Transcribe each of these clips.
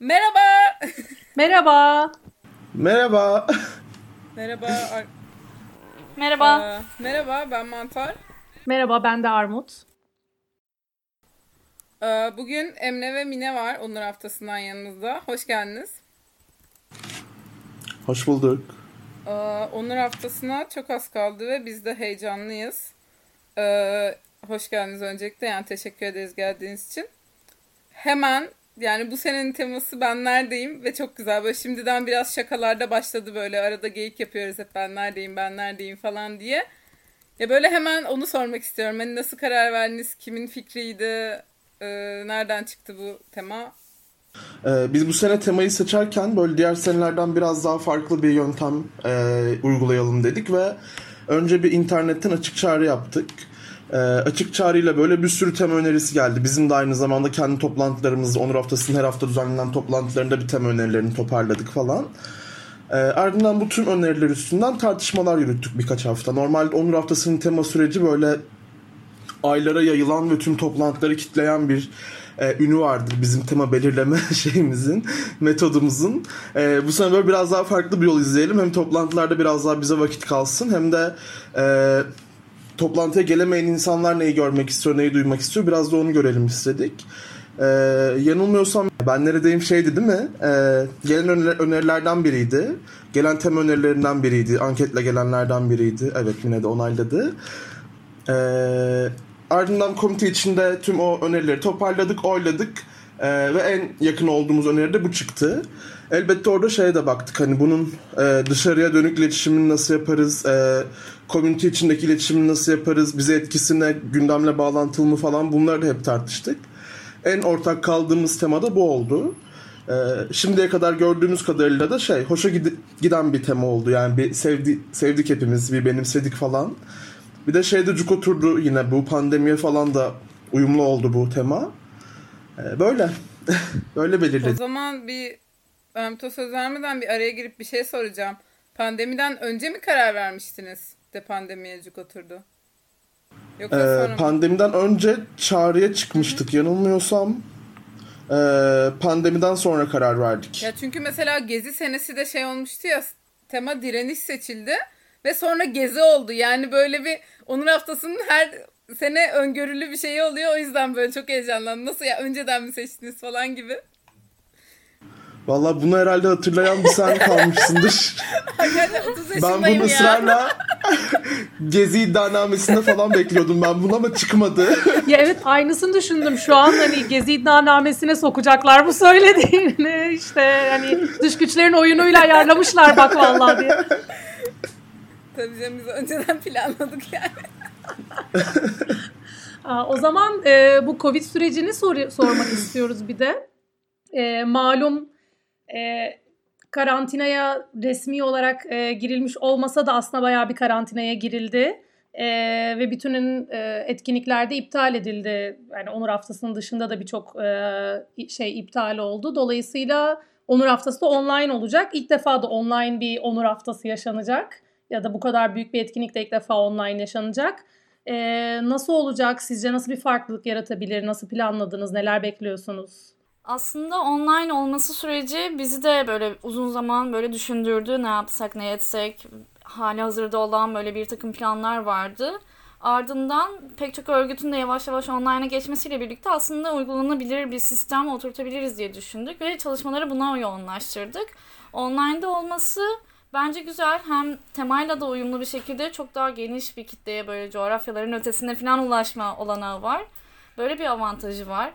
Merhaba. Merhaba. Merhaba. Merhaba. Merhaba. Aa, merhaba ben Mantar. Merhaba ben de Armut. Ee, Bugün Emre ve Mine var Onur haftasından yanımızda. Hoş geldiniz. Hoş bulduk. Ee, Onur haftasına çok az kaldı ve biz de heyecanlıyız. Ee, Hoş geldiniz öncelikle yani teşekkür ederiz geldiğiniz için. Hemen yani bu senenin teması ben neredeyim ve çok güzel böyle şimdiden biraz şakalarda başladı böyle arada geyik yapıyoruz hep ben neredeyim ben neredeyim falan diye. Ya böyle hemen onu sormak istiyorum. Hani nasıl karar verdiniz? Kimin fikriydi? Ee, nereden çıktı bu tema? Ee, biz bu sene temayı seçerken böyle diğer senelerden biraz daha farklı bir yöntem e, uygulayalım dedik ve önce bir internetten açık çağrı yaptık. E, açık çağrıyla böyle bir sürü tema önerisi geldi. Bizim de aynı zamanda kendi toplantılarımızda Onur Haftası'nın her hafta düzenlenen toplantılarında bir tema önerilerini toparladık falan. E, ardından bu tüm öneriler üstünden tartışmalar yürüttük birkaç hafta. Normalde Onur Haftası'nın tema süreci böyle aylara yayılan ve tüm toplantıları kitleyen bir e, ünü vardır bizim tema belirleme şeyimizin, metodumuzun. E, bu sene böyle biraz daha farklı bir yol izleyelim. Hem toplantılarda biraz daha bize vakit kalsın hem de e, toplantıya gelemeyen insanlar neyi görmek istiyor, neyi duymak istiyor biraz da onu görelim istedik. E, yanılmıyorsam ben neredeyim şeydi değil mi? E, gelen öner- önerilerden biriydi. Gelen tema önerilerinden biriydi. Anketle gelenlerden biriydi. Evet yine de onayladı. Ee, ardından komite içinde tüm o önerileri toparladık, oyladık Ee, ve en yakın olduğumuz öneri de bu çıktı. Elbette orada şeye de baktık hani bunun e, dışarıya dönük iletişimini nasıl yaparız, e, komünite içindeki iletişimini nasıl yaparız, bize etkisine gündemle bağlantılı mı falan bunları da hep tartıştık. En ortak kaldığımız tema da bu oldu. Ee, şimdiye kadar gördüğümüz kadarıyla da şey hoşa giden bir tema oldu yani bir sevdi, sevdik hepimiz bir benimsedik falan. Bir de şeyde cuk oturdu yine bu pandemiye falan da uyumlu oldu bu tema. Ee, böyle. böyle O belirledik. zaman bir Ömto söz vermeden bir araya girip bir şey soracağım. Pandemiden önce mi karar vermiştiniz de pandemiye cuk oturdu? Yoksa Ee, sonra pandemiden önce çağrıya çıkmıştık yanılmıyorsam. Ee, pandemiden sonra karar verdik. Ya çünkü mesela Gezi senesi de şey olmuştu ya tema direniş seçildi ve sonra Gezi oldu. Yani böyle bir Onur Haftası'nın her sene öngörülü bir şeyi oluyor. O yüzden böyle çok heyecanlandım. Nasıl ya önceden mi seçtiniz falan gibi. Vallahi bunu herhalde hatırlayan bir sen kalmışsındır. Hakikaten 30 ben bunu ısrarla Gezi iddianamesinde falan bekliyordum ben bunu ama çıkmadı. Ya evet aynısını düşündüm şu an hani Gezi iddianamesine sokacaklar bu söylediğini işte hani dış güçlerin oyunuyla ayarlamışlar bak vallahi diye. Tabii canım biz önceden planladık yani. Aa, o zaman e, bu Covid sürecini sor- sormak istiyoruz bir de. E, malum e, karantinaya resmi olarak e, girilmiş olmasa da aslında bayağı bir karantinaya girildi. E, ve bütünün e, etkinliklerde iptal edildi. Yani Onur Haftası'nın dışında da birçok e, şey iptal oldu. Dolayısıyla Onur Haftası da online olacak. İlk defa da online bir Onur Haftası yaşanacak. Ya da bu kadar büyük bir etkinlik de ilk defa online yaşanacak. Ee, nasıl olacak? Sizce nasıl bir farklılık yaratabilir? Nasıl planladınız? Neler bekliyorsunuz? Aslında online olması süreci bizi de böyle uzun zaman böyle düşündürdü. Ne yapsak, ne etsek. Hali hazırda olan böyle bir takım planlar vardı. Ardından pek çok örgütün de yavaş yavaş online'a geçmesiyle birlikte aslında uygulanabilir bir sistem oturtabiliriz diye düşündük ve çalışmaları buna yoğunlaştırdık. Online'da olması bence güzel. Hem temayla da uyumlu bir şekilde çok daha geniş bir kitleye böyle coğrafyaların ötesine falan ulaşma olanağı var. Böyle bir avantajı var.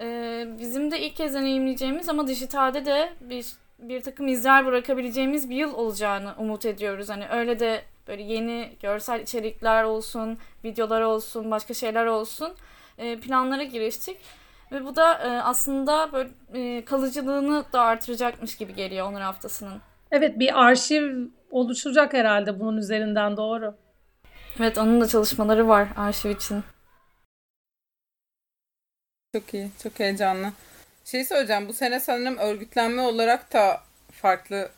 Ee, bizim de ilk kez deneyimleyeceğimiz ama dijitalde de bir bir takım izler bırakabileceğimiz bir yıl olacağını umut ediyoruz. Hani öyle de böyle yeni görsel içerikler olsun, videolar olsun, başka şeyler olsun e, planlara giriştik. Ve bu da e, aslında böyle e, kalıcılığını da artıracakmış gibi geliyor Onur Haftası'nın. Evet bir arşiv oluşacak herhalde bunun üzerinden doğru. Evet onun da çalışmaları var arşiv için. Çok iyi, çok heyecanlı. Şey söyleyeceğim, bu sene sanırım örgütlenme olarak da farklı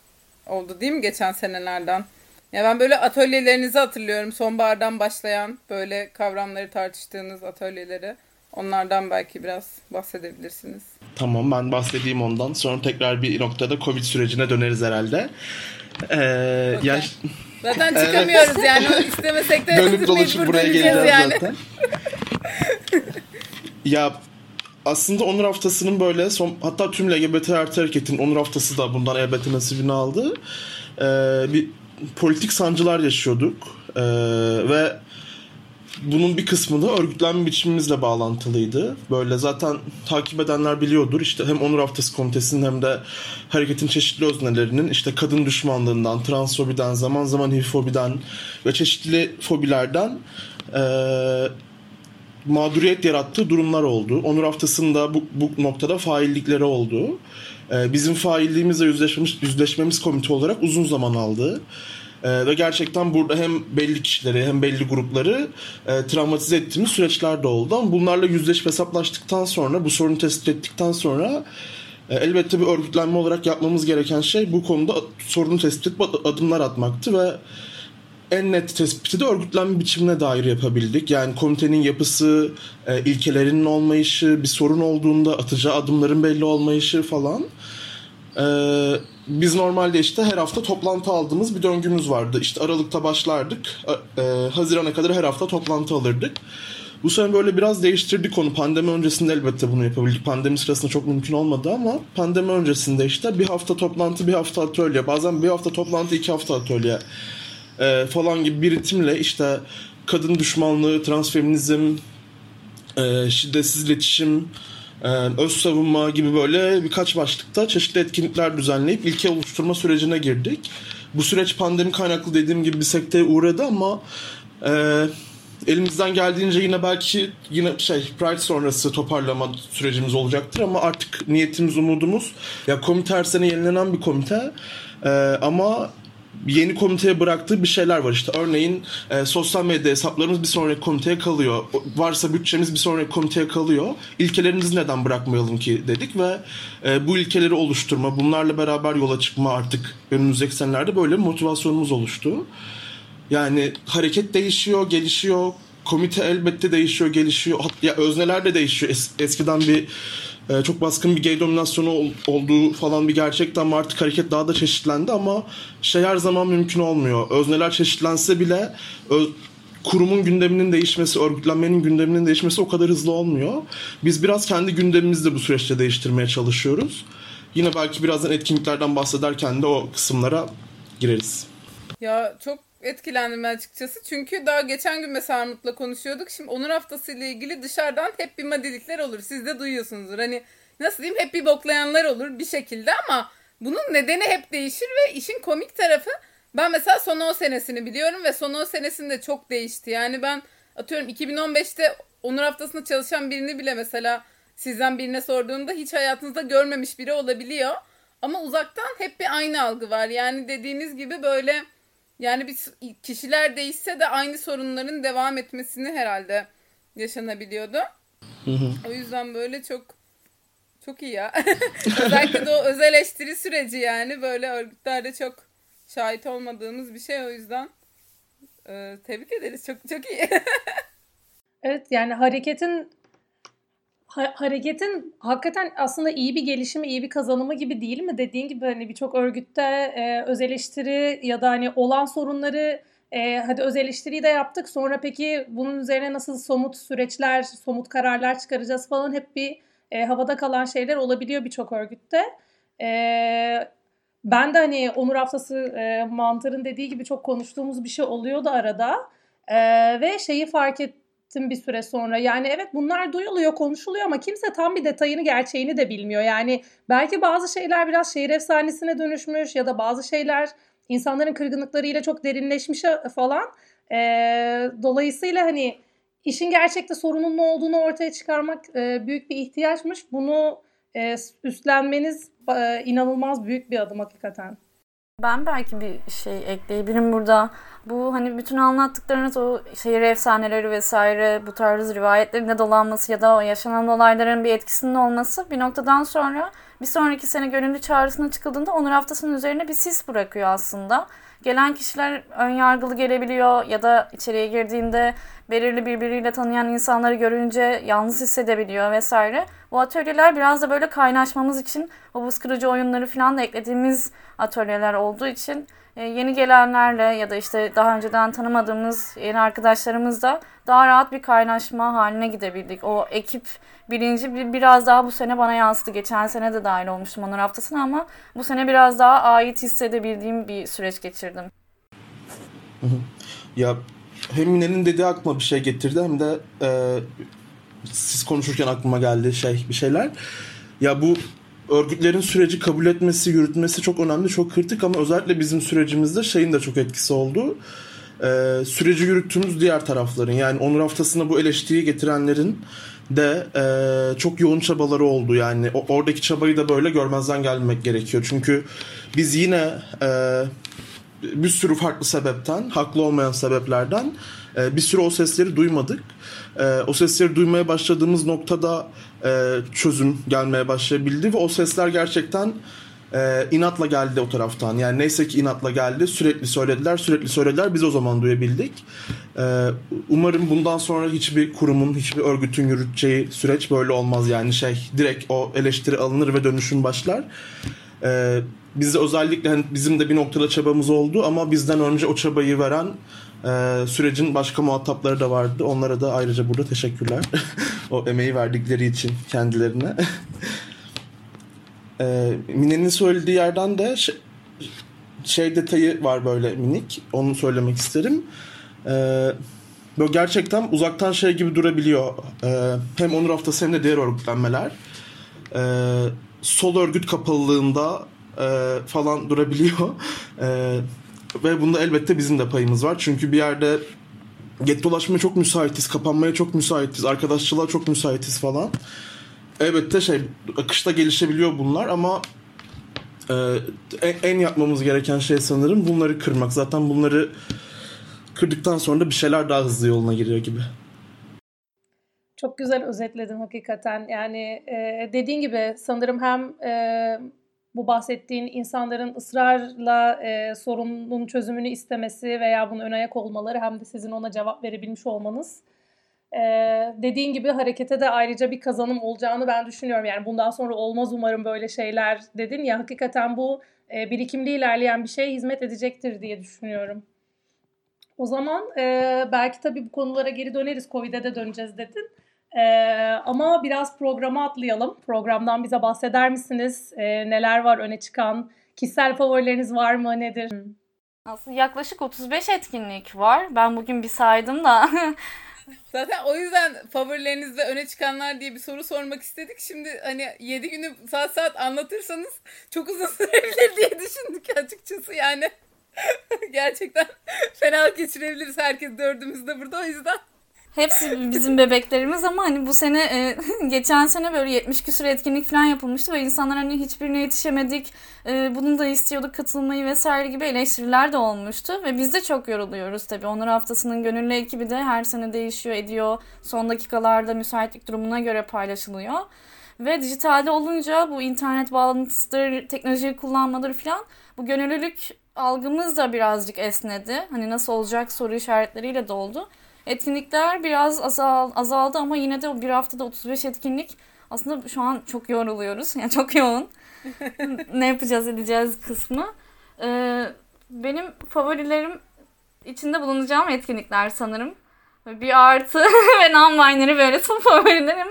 oldu değil mi geçen senelerden? Ya ben böyle atölyelerinizi hatırlıyorum. Sonbahardan başlayan böyle kavramları tartıştığınız atölyeleri. Onlardan belki biraz bahsedebilirsiniz. Tamam ben bahsedeyim ondan. Sonra tekrar bir noktada Covid sürecine döneriz herhalde. Ee, Okay. ya, Zaten çıkamıyoruz yani o istemesek de dönüp dolaşıp buraya geleceğiz yani. zaten. ya aslında Onur Haftası'nın böyle son hatta tüm LGBT artı hareketin Onur Haftası da bundan elbette nasibini aldı. Ee, bir politik sancılar yaşıyorduk. Ee, ve bunun bir kısmı da örgütlenme biçimimizle bağlantılıydı. Böyle zaten takip edenler biliyordur. İşte hem Onur Haftası Komitesi'nin hem de hareketin çeşitli öznelerinin işte kadın düşmanlığından, transfobiden, zaman zaman hifobiden ve çeşitli fobilerden eee mağduriyet yarattığı durumlar oldu. Onur Haftası'nda bu, bu noktada faillikleri oldu. Ee, bizim failliğimizle yüzleşmemiz, yüzleşmemiz komite olarak uzun zaman aldı. Ee, ve gerçekten burada hem belli kişileri hem belli grupları e, travmatize ettiğimiz süreçler de oldu. Ama bunlarla yüzleşip hesaplaştıktan sonra, bu sorunu tespit ettikten sonra e, elbette bir örgütlenme olarak yapmamız gereken şey bu konuda sorunu tespit edip ad- adımlar atmaktı ve en net tespiti de örgütlenme biçimine dair yapabildik. Yani komitenin yapısı, e, ilkelerinin olmayışı, bir sorun olduğunda atacağı adımların belli olmayışı falan. E, biz normalde işte her hafta toplantı aldığımız bir döngümüz vardı. İşte Aralık'ta başlardık, e, Haziran'a kadar her hafta toplantı alırdık. Bu sene böyle biraz değiştirdik onu. Pandemi öncesinde elbette bunu yapabildik. Pandemi sırasında çok mümkün olmadı ama pandemi öncesinde işte bir hafta toplantı, bir hafta atölye. Bazen bir hafta toplantı, iki hafta atölye e, falan gibi bir ritimle işte kadın düşmanlığı, transfeminizm, e, şiddetsiz iletişim, e, öz savunma gibi böyle birkaç başlıkta çeşitli etkinlikler düzenleyip ilke oluşturma sürecine girdik. Bu süreç pandemi kaynaklı dediğim gibi bir sekteye uğradı ama e, elimizden geldiğince yine belki yine şey Pride sonrası toparlama sürecimiz olacaktır ama artık niyetimiz umudumuz ya komite her sene yenilenen bir komite e, ama yeni komiteye bıraktığı bir şeyler var işte. Örneğin e, sosyal medya hesaplarımız bir sonraki komiteye kalıyor. Varsa bütçemiz bir sonraki komiteye kalıyor. İlkelerimizi neden bırakmayalım ki dedik ve e, bu ilkeleri oluşturma, bunlarla beraber yola çıkma artık önümüzdeki senelerde böyle bir motivasyonumuz oluştu. Yani hareket değişiyor, gelişiyor. Komite elbette değişiyor, gelişiyor. Hat- Ya özneler de değişiyor. Es- eskiden bir e, çok baskın bir gay dominasyonu ol- olduğu falan bir gerçekti ama artık hareket daha da çeşitlendi ama şey her zaman mümkün olmuyor. Özneler çeşitlense bile ö- kurumun gündeminin değişmesi, örgütlenmenin gündeminin değişmesi o kadar hızlı olmuyor. Biz biraz kendi gündemimizi de bu süreçte değiştirmeye çalışıyoruz. Yine belki birazdan etkinliklerden bahsederken de o kısımlara gireriz. Ya çok etkilendim açıkçası. Çünkü daha geçen gün mesela Armut'la konuşuyorduk. Şimdi Onur Haftası ile ilgili dışarıdan hep bir madilikler olur. Siz de duyuyorsunuzdur. Hani nasıl diyeyim hep bir boklayanlar olur bir şekilde ama bunun nedeni hep değişir ve işin komik tarafı ben mesela son 10 senesini biliyorum ve son 10 senesinde çok değişti. Yani ben atıyorum 2015'te Onur Haftası'nda çalışan birini bile mesela sizden birine sorduğumda hiç hayatınızda görmemiş biri olabiliyor. Ama uzaktan hep bir aynı algı var. Yani dediğiniz gibi böyle yani bir kişiler değişse de aynı sorunların devam etmesini herhalde yaşanabiliyordu. O yüzden böyle çok çok iyi ya. Özellikle de o öz eleştiri süreci yani böyle örgütlerde çok şahit olmadığımız bir şey o yüzden e, tebrik ederiz. Çok çok iyi. Evet yani hareketin ha- hareketin hakikaten aslında iyi bir gelişimi, iyi bir kazanımı gibi değil mi? Dediğin gibi hani birçok örgütte e, öz eleştiri ya da hani olan sorunları e, hadi öz eleştiriyi de yaptık. Sonra peki bunun üzerine nasıl somut süreçler, somut kararlar çıkaracağız falan hep bir e, havada kalan şeyler olabiliyor birçok örgütte. E, ben de hani Onur Haftası e, Mantar'ın dediği gibi çok konuştuğumuz bir şey oluyordu arada. E, ve şeyi fark ettim bir süre sonra. Yani evet bunlar duyuluyor, konuşuluyor ama kimse tam bir detayını, gerçeğini de bilmiyor. Yani belki bazı şeyler biraz şehir efsanesine dönüşmüş ya da bazı şeyler insanların kırgınlıklarıyla çok derinleşmiş falan. E, dolayısıyla hani işin gerçekte sorunun ne olduğunu ortaya çıkarmak e, büyük bir ihtiyaçmış. Bunu e, üstlenmeniz e, inanılmaz büyük bir adım hakikaten. Ben belki bir şey ekleyebilirim burada. Bu hani bütün anlattıklarınız o şehir efsaneleri vesaire bu tarz rivayetlerin de dolanması ya da o yaşanan olayların bir etkisinin olması bir noktadan sonra bir sonraki sene gönüllü çağrısına çıkıldığında Onur Haftası'nın üzerine bir sis bırakıyor aslında. Gelen kişiler ön yargılı gelebiliyor ya da içeriye girdiğinde belirli birbiriyle tanıyan insanları görünce yalnız hissedebiliyor vesaire. Bu atölyeler biraz da böyle kaynaşmamız için o buz kırıcı oyunları falan da eklediğimiz atölyeler olduğu için e, yeni gelenlerle ya da işte daha önceden tanımadığımız yeni arkadaşlarımızla daha rahat bir kaynaşma haline gidebildik. O ekip bilinci biraz daha bu sene bana yansıdı. Geçen sene de dahil olmuştum onur haftasına ama bu sene biraz daha ait hissedebildiğim bir süreç geçirdim. Ya hem Mine'nin dediği aklıma bir şey getirdi hem de e, siz konuşurken aklıma geldi şey bir şeyler. Ya bu örgütlerin süreci kabul etmesi, yürütmesi çok önemli, çok kritik ama özellikle bizim sürecimizde şeyin de çok etkisi oldu. Ee, süreci yürüttüğümüz diğer tarafların yani onur haftasına bu eleştiriyi getirenlerin de e, çok yoğun çabaları oldu. Yani o, oradaki çabayı da böyle görmezden gelmek gerekiyor. Çünkü biz yine e, bir sürü farklı sebepten haklı olmayan sebeplerden e, bir sürü o sesleri duymadık. E, o sesleri duymaya başladığımız noktada e, çözüm gelmeye başlayabildi ve o sesler gerçekten e, inatla geldi o taraftan. Yani neyse ki inatla geldi. Sürekli söylediler, sürekli söylediler. Biz o zaman duyabildik. E, umarım bundan sonra hiçbir kurumun, hiçbir örgütün yürüteceği süreç böyle olmaz. Yani şey direkt o eleştiri alınır ve dönüşüm başlar. E, bizde özellikle hani bizim de bir noktada çabamız oldu ama bizden önce o çabayı veren e, sürecin başka muhatapları da vardı. Onlara da ayrıca burada teşekkürler. o emeği verdikleri için kendilerine. e, Mine'nin söylediği yerden de şey, şey detayı var böyle minik. Onu söylemek isterim. E, böyle gerçekten uzaktan şey gibi durabiliyor. E, hem Onur Haftası hem de diğer örgütlenmeler. E, sol örgüt kapalılığında e, falan durabiliyor. E, ve bunda elbette bizim de payımız var. Çünkü bir yerde gettolaşmaya çok müsaitiz, kapanmaya çok müsaitiz, arkadaşçılığa çok müsaitiz falan. Elbette şey akışta gelişebiliyor bunlar ama e, en yapmamız gereken şey sanırım bunları kırmak. Zaten bunları kırdıktan sonra da bir şeyler daha hızlı yoluna giriyor gibi. Çok güzel özetledin hakikaten. Yani e, dediğin gibi sanırım hem e, bu bahsettiğin insanların ısrarla e, sorunun çözümünü istemesi veya bunu ön ayak olmaları hem de sizin ona cevap verebilmiş olmanız. E, dediğin gibi harekete de ayrıca bir kazanım olacağını ben düşünüyorum. Yani bundan sonra olmaz umarım böyle şeyler dedin ya hakikaten bu e, birikimli ilerleyen bir şey hizmet edecektir diye düşünüyorum. O zaman e, belki tabii bu konulara geri döneriz. Covid'e de döneceğiz dedin. Ee, ama biraz programa atlayalım. Programdan bize bahseder misiniz? Ee, neler var öne çıkan? Kişisel favorileriniz var mı? Nedir? Aslında yaklaşık 35 etkinlik var. Ben bugün bir saydım da. Zaten o yüzden favorilerinizde öne çıkanlar diye bir soru sormak istedik. Şimdi hani 7 günü saat saat anlatırsanız çok uzun sürebilir diye düşündük açıkçası yani. Gerçekten fena geçirebiliriz herkes dördümüz de burada o yüzden. Hepsi bizim bebeklerimiz ama hani bu sene e, geçen sene böyle 70 küsur etkinlik falan yapılmıştı ve insanlar hani hiçbirine yetişemedik. E, bunu da istiyorduk katılmayı vesaire gibi eleştiriler de olmuştu ve biz de çok yoruluyoruz tabii. Onur haftasının gönüllü ekibi de her sene değişiyor ediyor. Son dakikalarda müsaitlik durumuna göre paylaşılıyor. Ve dijitalde olunca bu internet bağlantısıdır, teknolojiyi kullanmadır falan bu gönüllülük algımız da birazcık esnedi. Hani nasıl olacak soru işaretleriyle doldu. Etkinlikler biraz azal, azaldı ama yine de bir haftada 35 etkinlik aslında şu an çok yoruluyoruz. Yani çok yoğun. ne yapacağız edeceğiz kısmı. Ee, benim favorilerim içinde bulunacağım etkinlikler sanırım. Bir artı ve non-binary böyle tüm favorilerim.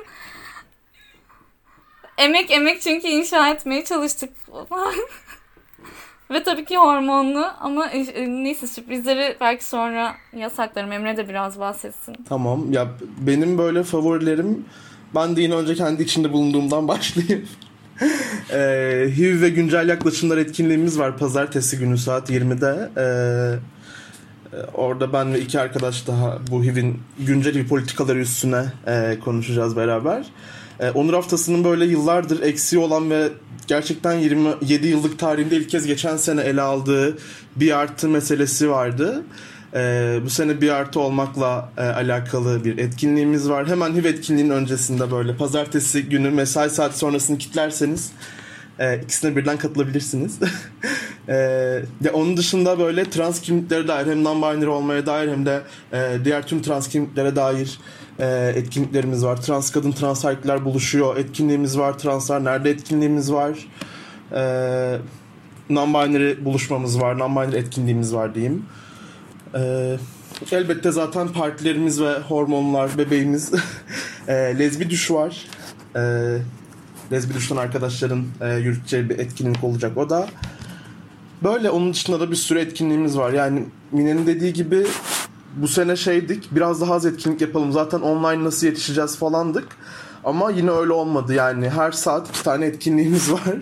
Emek emek çünkü inşa etmeye çalıştık. Ve tabii ki hormonlu ama e, e, neyse sürprizleri belki sonra yasaklarım. Emre de biraz bahsetsin. Tamam. Ya benim böyle favorilerim ben de yine önce kendi içinde bulunduğumdan başlayayım. e, HIV ve güncel yaklaşımlar etkinliğimiz var pazartesi günü saat 20'de. E, orada ben ve iki arkadaş daha bu HIV'in güncel HIV politikaları üstüne e, konuşacağız beraber. E, Onur Haftası'nın böyle yıllardır eksiği olan ve gerçekten 27 yıllık tarihinde ilk kez geçen sene ele aldığı bir artı meselesi vardı. E, bu sene bir artı olmakla e, alakalı bir etkinliğimiz var. Hemen HIV etkinliğinin öncesinde böyle pazartesi günü mesai saati sonrasını kitlerseniz e, ikisine birden katılabilirsiniz. Ee, ya onun dışında böyle trans kimliklere dair hem non-binary olmaya dair hem de e, diğer tüm trans kimliklere dair e, etkinliklerimiz var. Trans kadın, trans erkekler buluşuyor. Etkinliğimiz var. Translar nerede etkinliğimiz var. E, non-binary buluşmamız var. Non-binary etkinliğimiz var diyeyim. E, elbette zaten partilerimiz ve hormonlar, bebeğimiz. e, lezbi düş var. E, lezbi düşten arkadaşların e, yürüteceği bir etkinlik olacak o da. Böyle onun dışında da bir sürü etkinliğimiz var. Yani Mine'nin dediği gibi bu sene şeydik biraz daha az etkinlik yapalım. Zaten online nasıl yetişeceğiz falandık. Ama yine öyle olmadı yani her saat iki tane etkinliğimiz var.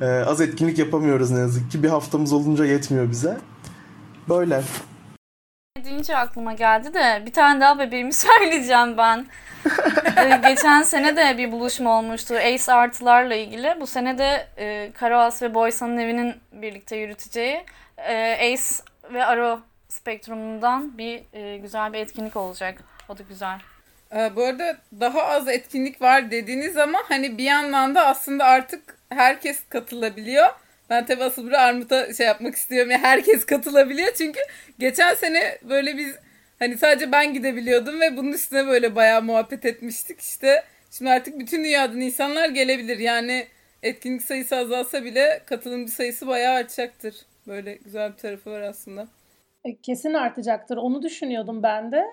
ee, az etkinlik yapamıyoruz ne yazık ki. Bir haftamız olunca yetmiyor bize. Böyle. Deyince aklıma geldi de bir tane daha bebeğimi söyleyeceğim ben. ee, geçen sene de bir buluşma olmuştu Ace artılarla ilgili. Bu sene de e, Karaas ve Boysan'ın evinin birlikte yürüteceği e, Ace ve Aro spektrumundan bir e, güzel bir etkinlik olacak. O da güzel. Ee, bu arada daha az etkinlik var dediğiniz ama hani bir yandan da aslında artık herkes katılabiliyor. Ben tabii asıl buraya Armut'a şey yapmak istiyorum. Yani herkes katılabiliyor çünkü geçen sene böyle biz hani sadece ben gidebiliyordum ve bunun üstüne böyle bayağı muhabbet etmiştik. İşte şimdi artık bütün dünyadan insanlar gelebilir. Yani etkinlik sayısı azalsa bile katılımcı sayısı bayağı artacaktır. Böyle güzel bir tarafı var aslında. E, kesin artacaktır. Onu düşünüyordum ben de.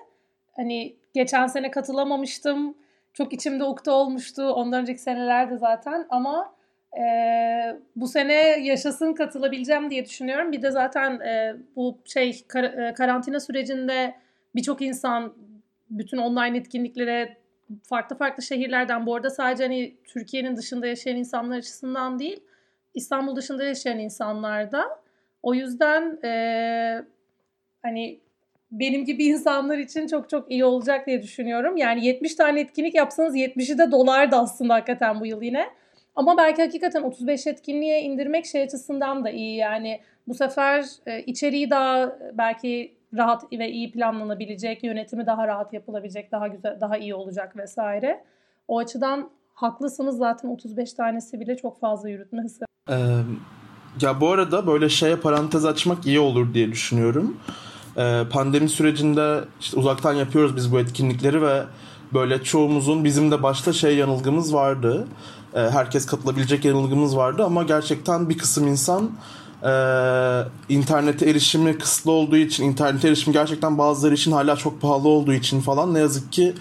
Hani geçen sene katılamamıştım. Çok içimde ukde olmuştu. Ondan önceki senelerde zaten ama e, bu sene yaşasın katılabileceğim diye düşünüyorum. Bir de zaten e, bu şey kar, e, karantina sürecinde birçok insan bütün online etkinliklere farklı farklı şehirlerden bu arada sadece hani Türkiye'nin dışında yaşayan insanlar açısından değil İstanbul dışında yaşayan insanlar da o yüzden e, hani benim gibi insanlar için çok çok iyi olacak diye düşünüyorum. Yani 70 tane etkinlik yapsanız 70'i de dolardı aslında hakikaten bu yıl yine. Ama belki hakikaten 35 etkinliğe indirmek şey açısından da iyi. Yani bu sefer e, içeriği daha belki rahat ve iyi planlanabilecek, yönetimi daha rahat yapılabilecek, daha güzel, daha iyi olacak vesaire. O açıdan haklısınız zaten 35 tanesi bile çok fazla yürütmesi. Ee, ya bu arada böyle şeye parantez açmak iyi olur diye düşünüyorum. Ee, pandemi sürecinde işte uzaktan yapıyoruz biz bu etkinlikleri ve böyle çoğumuzun bizim de başta şey yanılgımız vardı. Ee, herkes katılabilecek yanılgımız vardı ama gerçekten bir kısım insan e, internete erişimi kısıtlı olduğu için internete erişim gerçekten bazıları için hala çok pahalı olduğu için falan ne yazık ki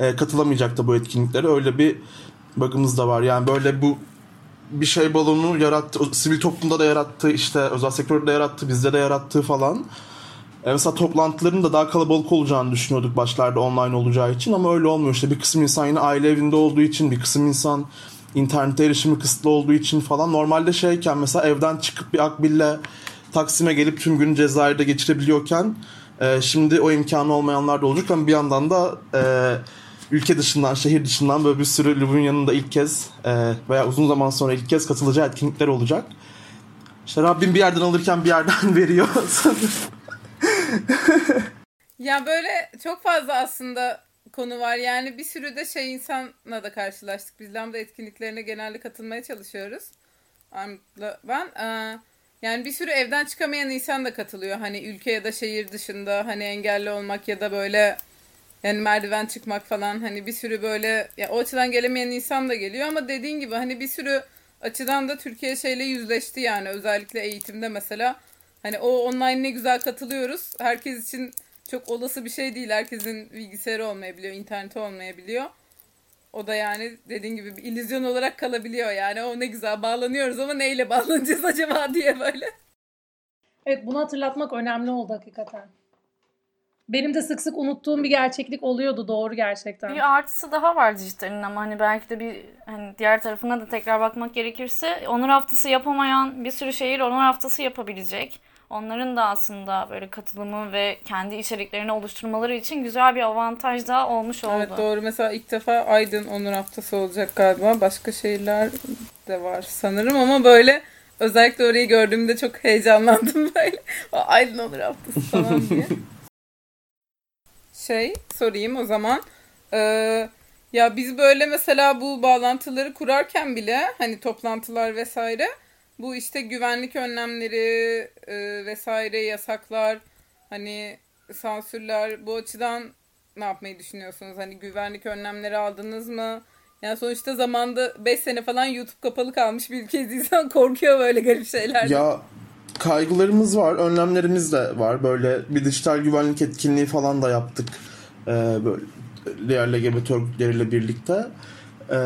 e, katılamayacaktı bu etkinliklere. Öyle bir bug'ımız da var. Yani böyle bu bir şey balonu yarattı. Sivil toplumda da yarattı işte özel sektörde de yarattı bizde de yarattığı falan. E mesela toplantıların da daha kalabalık olacağını düşünüyorduk başlarda online olacağı için ama öyle olmuyor. İşte bir kısım insan yine aile evinde olduğu için bir kısım insan internete erişimi kısıtlı olduğu için falan. Normalde şeyken mesela evden çıkıp bir akbille Taksim'e gelip tüm gün Cezayir'de geçirebiliyorken e, şimdi o imkanı olmayanlar da olacak ama bir yandan da e, ülke dışından, şehir dışından böyle bir sürü Lubunya'nın da ilk kez e, veya uzun zaman sonra ilk kez katılacağı etkinlikler olacak. İşte Rabbim bir yerden alırken bir yerden veriyor ya böyle çok fazla aslında konu var. Yani bir sürü de şey insanla da karşılaştık. Biz Lambda etkinliklerine genelde katılmaya çalışıyoruz. Ben e, yani bir sürü evden çıkamayan insan da katılıyor. Hani ülke ya da şehir dışında hani engelli olmak ya da böyle yani merdiven çıkmak falan hani bir sürü böyle ya o açıdan gelemeyen insan da geliyor ama dediğin gibi hani bir sürü açıdan da Türkiye şeyle yüzleşti yani özellikle eğitimde mesela hani o online ne güzel katılıyoruz. Herkes için çok olası bir şey değil. Herkesin bilgisayarı olmayabiliyor, interneti olmayabiliyor. O da yani dediğin gibi bir illüzyon olarak kalabiliyor yani. O ne güzel bağlanıyoruz ama neyle bağlanacağız acaba diye böyle. Evet bunu hatırlatmak önemli oldu hakikaten. Benim de sık sık unuttuğum bir gerçeklik oluyordu doğru gerçekten. Bir artısı daha var dijitalin ama hani belki de bir hani diğer tarafına da tekrar bakmak gerekirse onur haftası yapamayan bir sürü şehir onur haftası yapabilecek. Onların da aslında böyle katılımı ve kendi içeriklerini oluşturmaları için güzel bir avantaj da olmuş oldu. Evet doğru. Mesela ilk defa Aydın Onur Haftası olacak galiba. Başka şehirler de var sanırım ama böyle özellikle orayı gördüğümde çok heyecanlandım böyle. Aydın Onur Haftası falan diye. şey sorayım o zaman. Ee, ya biz böyle mesela bu bağlantıları kurarken bile hani toplantılar vesaire bu işte güvenlik önlemleri e, vesaire yasaklar hani sansürler bu açıdan ne yapmayı düşünüyorsunuz? Hani güvenlik önlemleri aldınız mı? Yani sonuçta zamanda 5 sene falan YouTube kapalı kalmış bir ülkeyiz. İnsan korkuyor böyle garip şeylerden. Ya kaygılarımız var, önlemlerimiz de var. Böyle bir dijital güvenlik etkinliği falan da yaptık. Ee, böyle diğer LGBT örgütleriyle birlikte. Ee,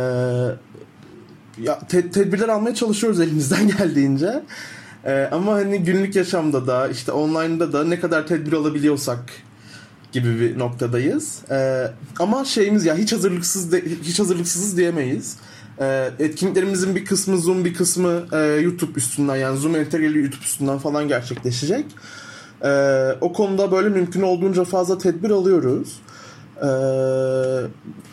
ya te- tedbirler almaya çalışıyoruz elimizden geldiğince. Ee, ama hani günlük yaşamda da işte online'da da ne kadar tedbir alabiliyorsak gibi bir noktadayız. Ee, ama şeyimiz ya hiç hazırlıksız de, hiç hazırlıksızız diyemeyiz. Ee, etkinliklerimizin bir kısmı Zoom bir kısmı e, YouTube üstünden yani Zoom entegreli YouTube üstünden falan gerçekleşecek. Ee, o konuda böyle mümkün olduğunca fazla tedbir alıyoruz. Ee,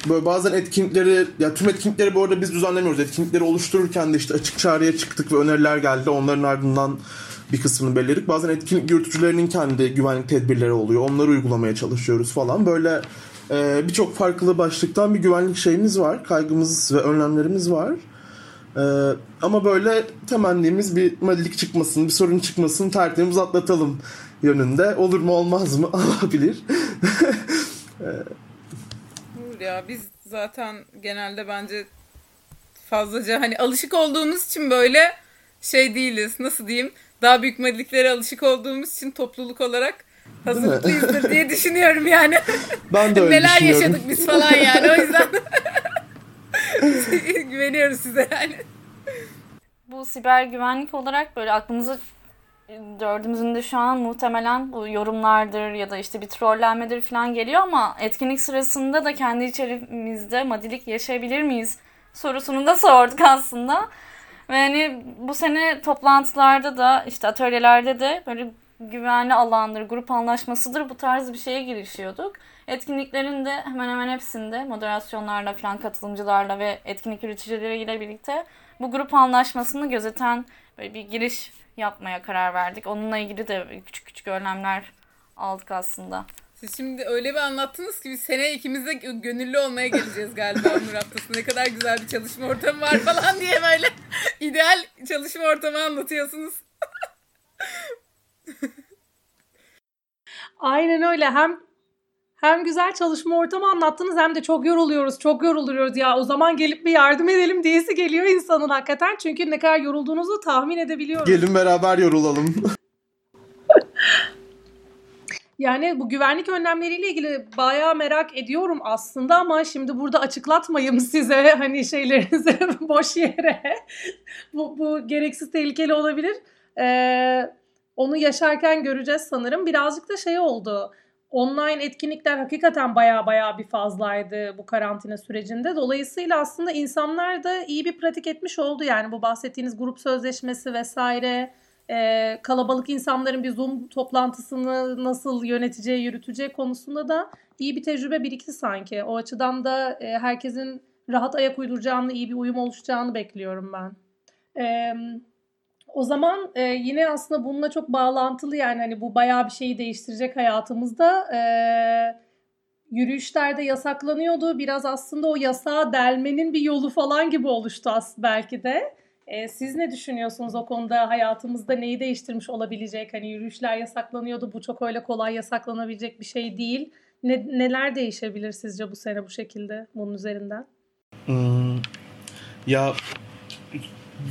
böyle bazen etkinlikleri ya tüm etkinlikleri bu arada biz düzenlemiyoruz. Etkinlikleri oluştururken de işte açık çağrıya çıktık ve öneriler geldi. Onların ardından bir kısmını belirledik. Bazen etkinlik yürütücülerinin kendi güvenlik tedbirleri oluyor. Onları uygulamaya çalışıyoruz falan. Böyle e, birçok farklı başlıktan bir güvenlik şeyimiz var. Kaygımız ve önlemlerimiz var. E, ama böyle temennimiz bir malilik çıkmasın, bir sorun çıkmasın, tertemiz atlatalım yönünde. Olur mu olmaz mı? Olabilir. Olur ya biz zaten genelde bence fazlaca hani alışık olduğumuz için böyle şey değiliz. Nasıl diyeyim? Daha büyük medliklere alışık olduğumuz için topluluk olarak hazırlıklıyızdır diye düşünüyorum yani. Ben de öyle Neler düşünüyorum. yaşadık biz falan yani o yüzden güveniyoruz size yani. Bu siber güvenlik olarak böyle aklımıza dördümüzün de şu an muhtemelen bu yorumlardır ya da işte bir trollenmedir falan geliyor ama etkinlik sırasında da kendi içerimizde madilik yaşayabilir miyiz sorusunu da sorduk aslında. Ve hani bu sene toplantılarda da işte atölyelerde de böyle güvenli alandır, grup anlaşmasıdır bu tarz bir şeye girişiyorduk. Etkinliklerin de hemen hemen hepsinde moderasyonlarla falan katılımcılarla ve etkinlik yöneticileriyle birlikte bu grup anlaşmasını gözeten böyle bir giriş yapmaya karar verdik. Onunla ilgili de küçük küçük önlemler aldık aslında. Siz şimdi öyle bir anlattınız ki biz seneye ikimiz de gönüllü olmaya geleceğiz galiba Onur Haftası. Ne kadar güzel bir çalışma ortamı var falan diye böyle ideal çalışma ortamı anlatıyorsunuz. Aynen öyle. Hem hem güzel çalışma ortamı anlattınız hem de çok yoruluyoruz, çok yoruluyoruz ya. O zaman gelip bir yardım edelim diyesi geliyor insanın hakikaten. Çünkü ne kadar yorulduğunuzu tahmin edebiliyorum. Gelin beraber yorulalım. Yani bu güvenlik önlemleriyle ilgili bayağı merak ediyorum aslında ama şimdi burada açıklatmayayım size hani şeylerinizi boş yere. bu, bu gereksiz tehlikeli olabilir. Ee, onu yaşarken göreceğiz sanırım. Birazcık da şey oldu. Online etkinlikler hakikaten baya baya bir fazlaydı bu karantina sürecinde. Dolayısıyla aslında insanlar da iyi bir pratik etmiş oldu. Yani bu bahsettiğiniz grup sözleşmesi vesaire e, kalabalık insanların bir Zoom toplantısını nasıl yöneteceği, yürüteceği konusunda da iyi bir tecrübe birikti sanki. O açıdan da e, herkesin rahat ayak uyduracağını, iyi bir uyum oluşacağını bekliyorum ben. E, o zaman e, yine aslında bununla çok bağlantılı yani hani bu bayağı bir şeyi değiştirecek hayatımızda. E, yürüyüşlerde yasaklanıyordu. Biraz aslında o yasağı delmenin bir yolu falan gibi oluştu aslında belki de. E, siz ne düşünüyorsunuz o konuda hayatımızda neyi değiştirmiş olabilecek? Hani yürüyüşler yasaklanıyordu. Bu çok öyle kolay yasaklanabilecek bir şey değil. Ne, neler değişebilir sizce bu sene bu şekilde bunun üzerinden? Hmm, ya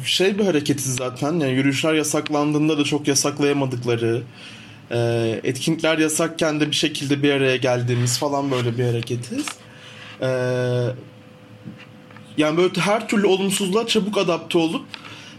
şey bir hareketiz zaten. Yani yürüyüşler yasaklandığında da çok yasaklayamadıkları, e, etkinlikler yasakken de bir şekilde bir araya geldiğimiz falan böyle bir hareketiz. E, yani böyle her türlü olumsuzluğa çabuk adapte olup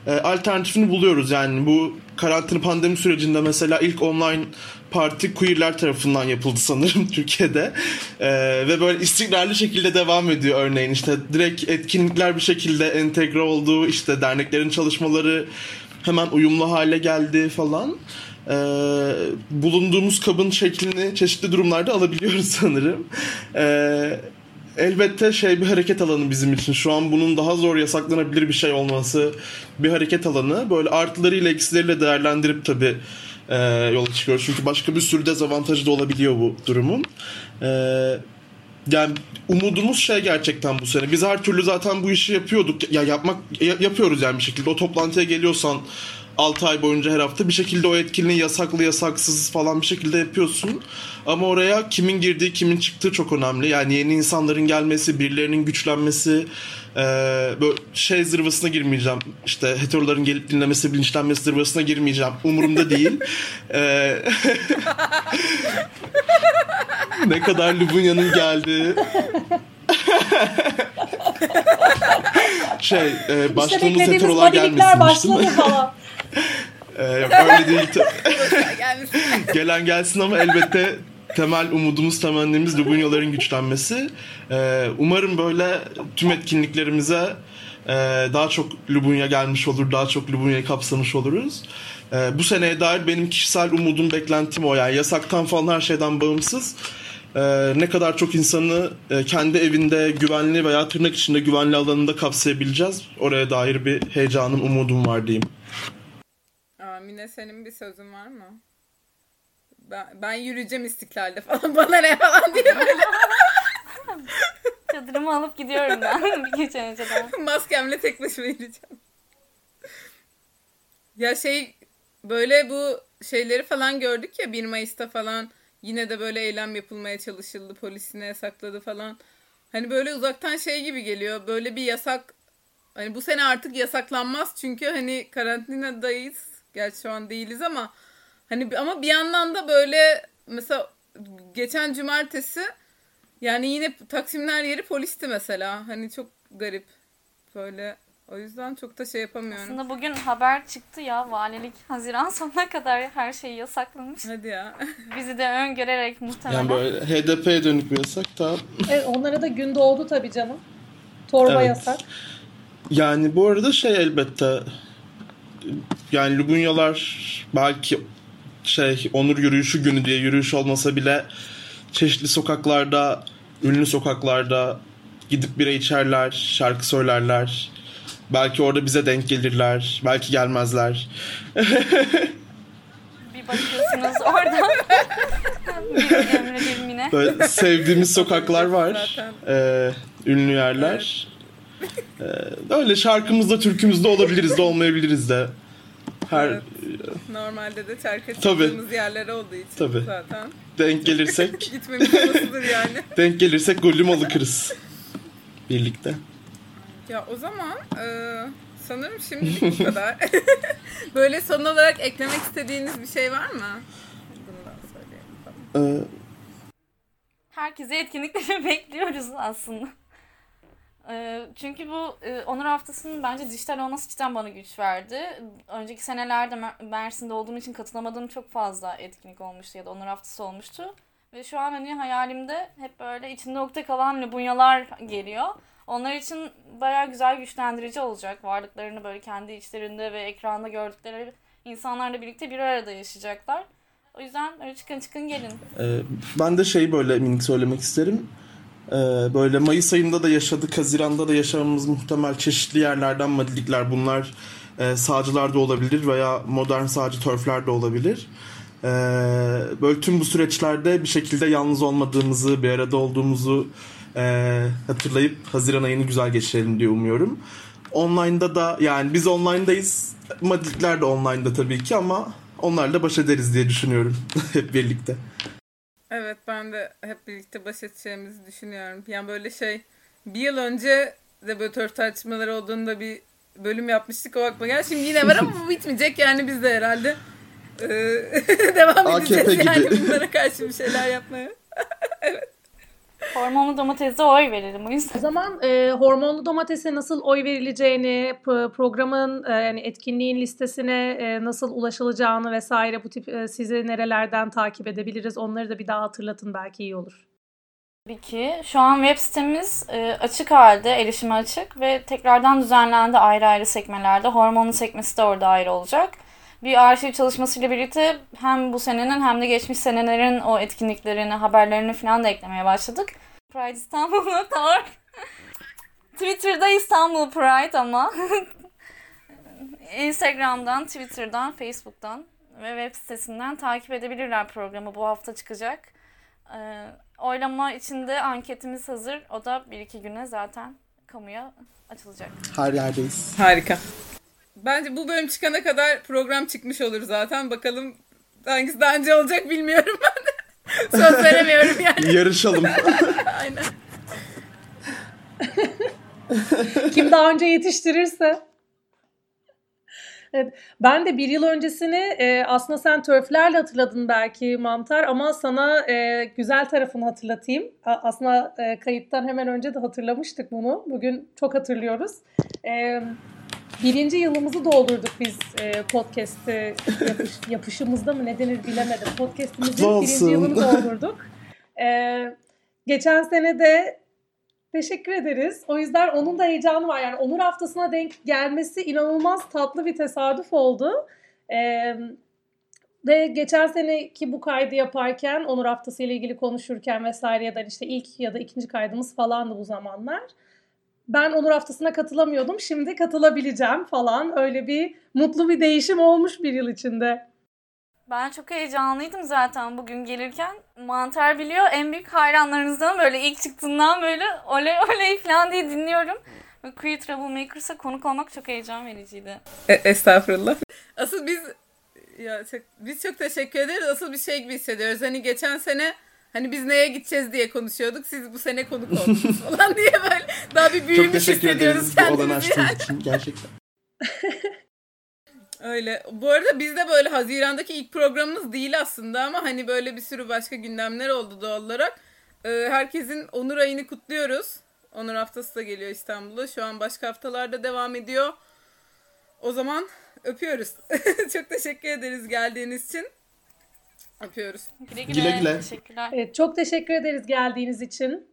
e, alternatifini buluyoruz. Yani bu karantina pandemi sürecinde mesela ilk online parti queerler tarafından yapıldı sanırım Türkiye'de. Ee, ve böyle istikrarlı şekilde devam ediyor örneğin. işte direkt etkinlikler bir şekilde entegre oldu. işte derneklerin çalışmaları hemen uyumlu hale geldi falan. Ee, bulunduğumuz kabın şeklini çeşitli durumlarda alabiliyoruz sanırım. Ee, elbette şey bir hareket alanı bizim için. Şu an bunun daha zor yasaklanabilir bir şey olması bir hareket alanı. Böyle artılarıyla eksileriyle değerlendirip tabii e, yola çıkıyoruz. Çünkü başka bir sürü dezavantajı da olabiliyor bu durumun. E, yani umudumuz şey gerçekten bu sene. Biz her türlü zaten bu işi yapıyorduk. Ya yapmak ya, yapıyoruz yani bir şekilde. O toplantıya geliyorsan 6 ay boyunca her hafta bir şekilde o etkinliği yasaklı yasaksız falan bir şekilde yapıyorsun. Ama oraya kimin girdiği kimin çıktığı çok önemli. Yani yeni insanların gelmesi, birilerinin güçlenmesi, e, böyle şey zırvasına girmeyeceğim. İşte heteroların gelip dinlemesi, bilinçlenmesi zırvasına girmeyeceğim. Umurumda değil. e, ne kadar Lubunya'nın geldiği şey e, başlığımız işte heterolar gelmesin başladı falan. Ee, yok öyle değil. Gelen gelsin ama elbette temel umudumuz, temennimiz Lubunyaların güçlenmesi. Ee, umarım böyle tüm etkinliklerimize e, daha çok Lubunya gelmiş olur, daha çok Lubunya'yı kapsamış oluruz. Ee, bu seneye dair benim kişisel umudum, beklentim o. Yani yasaktan falan her şeyden bağımsız. Ee, ne kadar çok insanı e, kendi evinde güvenli veya tırnak içinde güvenli alanında kapsayabileceğiz. Oraya dair bir heyecanım, umudum var diyeyim. Mine senin bir sözün var mı? Ben, ben yürüyeceğim istiklalde falan bana ne falan diye böyle Çadırımı alıp gidiyorum ben bir gece önceden. maskemle tek başıma yürüyeceğim. Ya şey böyle bu şeyleri falan gördük ya 1 Mayıs'ta falan yine de böyle eylem yapılmaya çalışıldı. Polis yine yasakladı falan. Hani böyle uzaktan şey gibi geliyor. Böyle bir yasak hani bu sene artık yasaklanmaz çünkü hani karantinadayız. Gerçi şu an değiliz ama hani ama bir yandan da böyle mesela geçen cumartesi yani yine Taksimler yeri polisti mesela. Hani çok garip. Böyle o yüzden çok da şey yapamıyorum. Aslında bugün haber çıktı ya valilik Haziran sonuna kadar her şeyi yasaklamış. Hadi ya. Bizi de öngörerek muhtemelen. Yani böyle HDP'ye dönük bir yasak da Evet, onlara da gün doğdu tabii canım. Torba Evet. yasak. Yani bu arada şey elbette yani Lubunyalar belki şey onur yürüyüşü günü diye yürüyüş olmasa bile çeşitli sokaklarda, ünlü sokaklarda gidip bira içerler, şarkı söylerler. Belki orada bize denk gelirler, belki gelmezler. Bir bakıyorsunuz oradan. bir Emre bir Mine. Böyle sevdiğimiz sokaklar var, Zaten. ee, ünlü yerler. Ee, öyle şarkımızda, türkümüzde olabiliriz de olmayabiliriz de. Her Evet. Normalde de çarka Tabii. çıktığımız yerler olduğu için Tabii. zaten. denk gelirsek Gitmemiz olasıdır yani. Denk gelirsek golüm alırız. Birlikte. Ya o zaman e, sanırım şimdilik bu kadar. Böyle son olarak eklemek istediğiniz bir şey var mı? Bundan söyleyelim. Tamam. Ee, Herkese etkinlikleri bekliyoruz aslında. Ee, Çünkü bu e, Onur Haftası'nın bence dijital olması cidden bana güç verdi. Önceki senelerde Mer- Mersin'de olduğum için katılamadığım çok fazla etkinlik olmuştu ya da Onur Haftası olmuştu. Ve şu an hani hayalimde hep böyle içinde nokta kalan Lubunyalar geliyor. Onlar için bayağı güzel güçlendirici olacak. Varlıklarını böyle kendi içlerinde ve ekranda gördükleri insanlarla birlikte bir arada yaşayacaklar. O yüzden öyle çıkın çıkın gelin. e, ben de şey böyle minik söylemek isterim. Ee, böyle Mayıs ayında da yaşadık, Haziran'da da yaşamamız muhtemel çeşitli yerlerden madilikler. Bunlar e, sağcılar da olabilir veya modern sağcı törfler de olabilir. Ee, böyle tüm bu süreçlerde bir şekilde yalnız olmadığımızı, bir arada olduğumuzu e, hatırlayıp Haziran ayını güzel geçirelim diye umuyorum. Online'da da yani biz online'dayız. Madilikler de online'da tabii ki ama onlarla baş ederiz diye düşünüyorum hep birlikte. Evet ben de hep birlikte baş edeceğimizi düşünüyorum. Yani böyle şey bir yıl önce de böyle tör tartışmaları olduğunda bir bölüm yapmıştık o aklıma gel. Şimdi yine var ama bu bitmeyecek yani biz de herhalde e, devam AKP edeceğiz yani gibi. bunlara karşı bir şeyler yapmaya. Hormonlu domatese oy verelim o O yüzden. zaman e, hormonlu domatese nasıl oy verileceğini, pro- programın e, yani etkinliğin listesine e, nasıl ulaşılacağını vesaire bu tip e, sizi nerelerden takip edebiliriz onları da bir daha hatırlatın belki iyi olur. Tabii ki. Şu an web sitemiz e, açık halde, erişime açık ve tekrardan düzenlendi ayrı ayrı sekmelerde. Hormonlu sekmesi de orada ayrı olacak. Bir arşiv çalışmasıyla birlikte hem bu senenin hem de geçmiş senelerin o etkinliklerini, haberlerini falan da eklemeye başladık. Pride İstanbul'da Twitter'da İstanbul Pride ama Instagram'dan, Twitter'dan, Facebook'tan ve web sitesinden takip edebilirler programı. Bu hafta çıkacak. Ee, oylama içinde anketimiz hazır. O da bir iki güne zaten kamuya açılacak. Her yerdeyiz. Harika. Bence bu bölüm çıkana kadar program çıkmış olur zaten. Bakalım hangisi daha önce olacak bilmiyorum ben de. Söz veremiyorum yani. Yarışalım. Aynen. Kim daha önce yetiştirirse. Evet, ben de bir yıl öncesini e, aslında sen törflerle hatırladın belki mantar ama sana e, güzel tarafını hatırlatayım. A- aslında e, kayıttan hemen önce de hatırlamıştık bunu. Bugün çok hatırlıyoruz. E, birinci yılımızı doldurduk biz e, podcast'te yapış, yapışımızda mı ne denir bilemedim. Podcast'imizin birinci yılını doldurduk. E, geçen sene de Teşekkür ederiz. O yüzden onun da heyecanı var. Yani Onur haftasına denk gelmesi inanılmaz tatlı bir tesadüf oldu. Ee, ve geçen seneki bu kaydı yaparken Onur haftası ile ilgili konuşurken vesaire ya da işte ilk ya da ikinci kaydımız falandı bu zamanlar. Ben Onur haftasına katılamıyordum. Şimdi katılabileceğim falan. Öyle bir mutlu bir değişim olmuş bir yıl içinde. Ben çok heyecanlıydım zaten bugün gelirken. Mantar biliyor en büyük hayranlarınızdan böyle ilk çıktığından böyle oley oley falan diye dinliyorum. Ve Queer Troublemakers'a konuk olmak çok heyecan vericiydi. E, estağfurullah. Asıl biz ya çok, biz çok teşekkür ederiz. Asıl bir şey gibi hissediyoruz. Hani geçen sene hani biz neye gideceğiz diye konuşuyorduk. Siz bu sene konuk oldunuz falan diye böyle daha bir Çok büyümüş teşekkür hissediyoruz kendimizi açtığınız yani. için gerçekten. Öyle. Bu arada bizde böyle Haziran'daki ilk programımız değil aslında ama hani böyle bir sürü başka gündemler oldu doğal olarak. Ee, herkesin Onur ayını kutluyoruz. Onur haftası da geliyor İstanbul'a. Şu an başka haftalarda devam ediyor. O zaman öpüyoruz. Çok teşekkür ederiz geldiğiniz için. Öpüyoruz. Güle güle. Güle güle. Teşekkürler. Evet, çok teşekkür ederiz geldiğiniz için.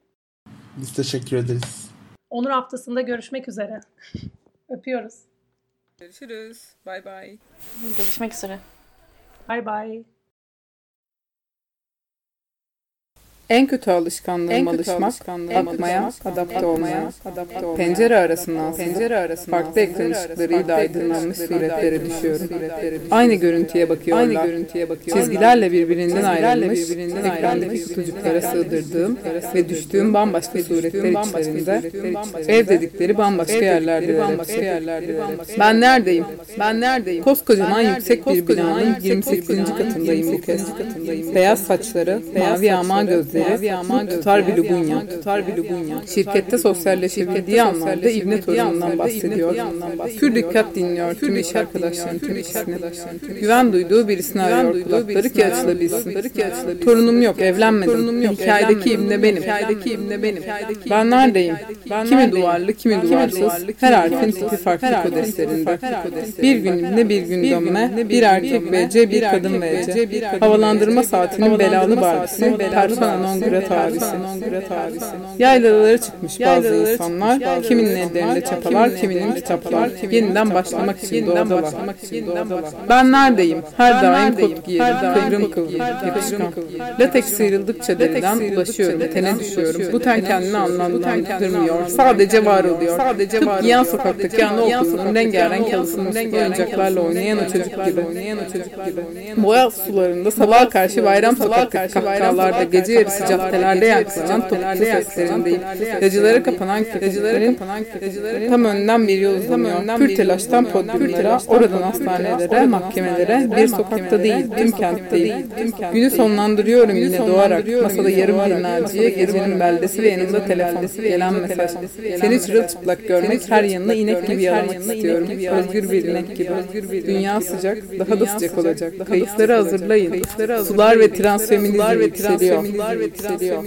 Biz teşekkür ederiz. Onur haftasında görüşmek üzere. Öpüyoruz. Görüşürüz. Bay bay. Görüşmek üzere. Bay bay. En kötü alışkanlığım En kötü alışmak, alışkanlığım akmaya, alışmak, adapte olmaya, adapte olmaya, pencere arasından pencere arasından farklı ekran ışıklarıyla aydınlanmış suretlere düşüyorum. Aynı görüntüye bakıyorlar. Aynı görüntüye bakıyorlar. Çizgilerle birbirinden ayrılmış, ekrandaki kutucuklara sığdırdığım ve düştüğüm bambaşka suretler içlerinde ev dedikleri bambaşka yerlerde bambaşka yerlerde. Ben neredeyim? Ben neredeyim? Koskocaman yüksek bir binanın Koskocaman 28. yüksek bir katındayım bu kez. 28. katındayım bu Beyaz saçları, mavi saçları, gözleri, yağma tutar bir lubunya, tutar bir lubunya. Şirkette sosyalleşebildiği anlamda İbne torunundan bahsediyor. Pür dikkat dinliyor tüm iş arkadaşlarının tüm ikisini. Güven duyduğu birisini arıyor kulakları ki açılabilsin. Torunum yok, evlenmedim. Hikayedeki İbne benim. Hikayedeki İbne benim. Ben neredeyim? Kimi duvarlı, kimi duvarsız. Her harfin tipi farklı kodeslerinde. Bir gün İbne, bir gün dönme, bir erkek VC, bir kadın VC. Havalandırma saatinin belalı barbisi, saatinin belalı persona non grata abisi. Yaylalara çıkmış bazı insanlar, kiminin ellerinde çapalar, kiminin kitaplar, yeniden başlamak için doğadalar. Ben neredeyim? Her daim kot giyerim, Her daim kıvrım kıvrım, yapışkan. yapışkan. sıyrıldıkça deriden ulaşıyorum, tene düşüyorum. Bu ten kendini anlamlandırmıyor. Sadece var Sadece oluyor. var Tıpkı oluyor. yan sokaktaki yan anaokulunun rengarenk rengarenk oyuncaklarla oynayan o çocuk gibi. oyuncaklarla oynayan o çocuk gibi. Boğaz sularında sabaha karşı bayram sokaktaki kahkahalarda gece yarısı caddelerde yankılanan topuklu seslerindeyim. Gacılara kapanan köpeklerin tam önden bir yol uzanıyor. Pür telaştan podyumlara, oradan hastanelere, mahkemelere, bir sokakta değil, tüm kentteyim. Günü sonlandırıyorum yine doğarak, masada yarım bir naciye, gecenin beldesi ve yanımda telefon, gelen mesaj. Seni çırılçıplak görmek, her yanına inek gibi yalamak istiyorum. Özgür bir inek gibi. Dünya sıcak, daha da sıcak olacak. Kayıtları hazırlayın. Sular ve transfeminizm yükseliyor.